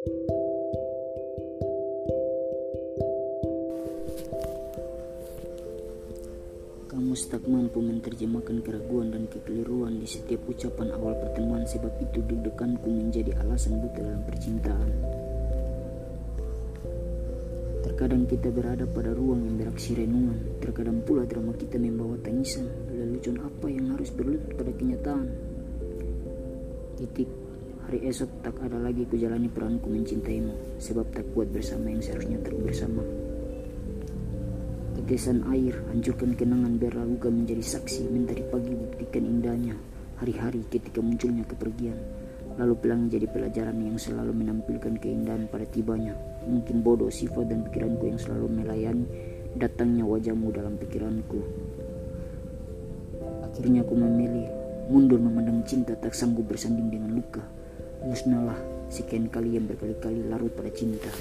Kamu tak mampu menerjemahkan keraguan dan kekeliruan di setiap ucapan awal pertemuan sebab itu deg-deganku menjadi alasan buta dalam percintaan. Terkadang kita berada pada ruang yang beraksi renungan, terkadang pula drama kita membawa tangisan, lelucon apa yang harus berlutut pada kenyataan. Titik, hari esok tak ada lagi kujalani peranku mencintaimu, sebab tak kuat bersama yang seharusnya tak bersama. Tetesan air, hancurkan kenangan biar ragukan menjadi saksi Mentari pagi buktikan indahnya Hari-hari ketika munculnya kepergian. Lalu pelangi jadi pelajaran yang selalu menampilkan keindahan pada tibanya. Mungkin bodoh sifat dan pikiranku yang selalu melayani Datangnya wajahmu dalam pikiranku. Akhirnya aku memilih Mundur memandang cinta tak sanggup bersanding dengan luka Musnahlah sekian kali yang berkali-kali larut pada cinta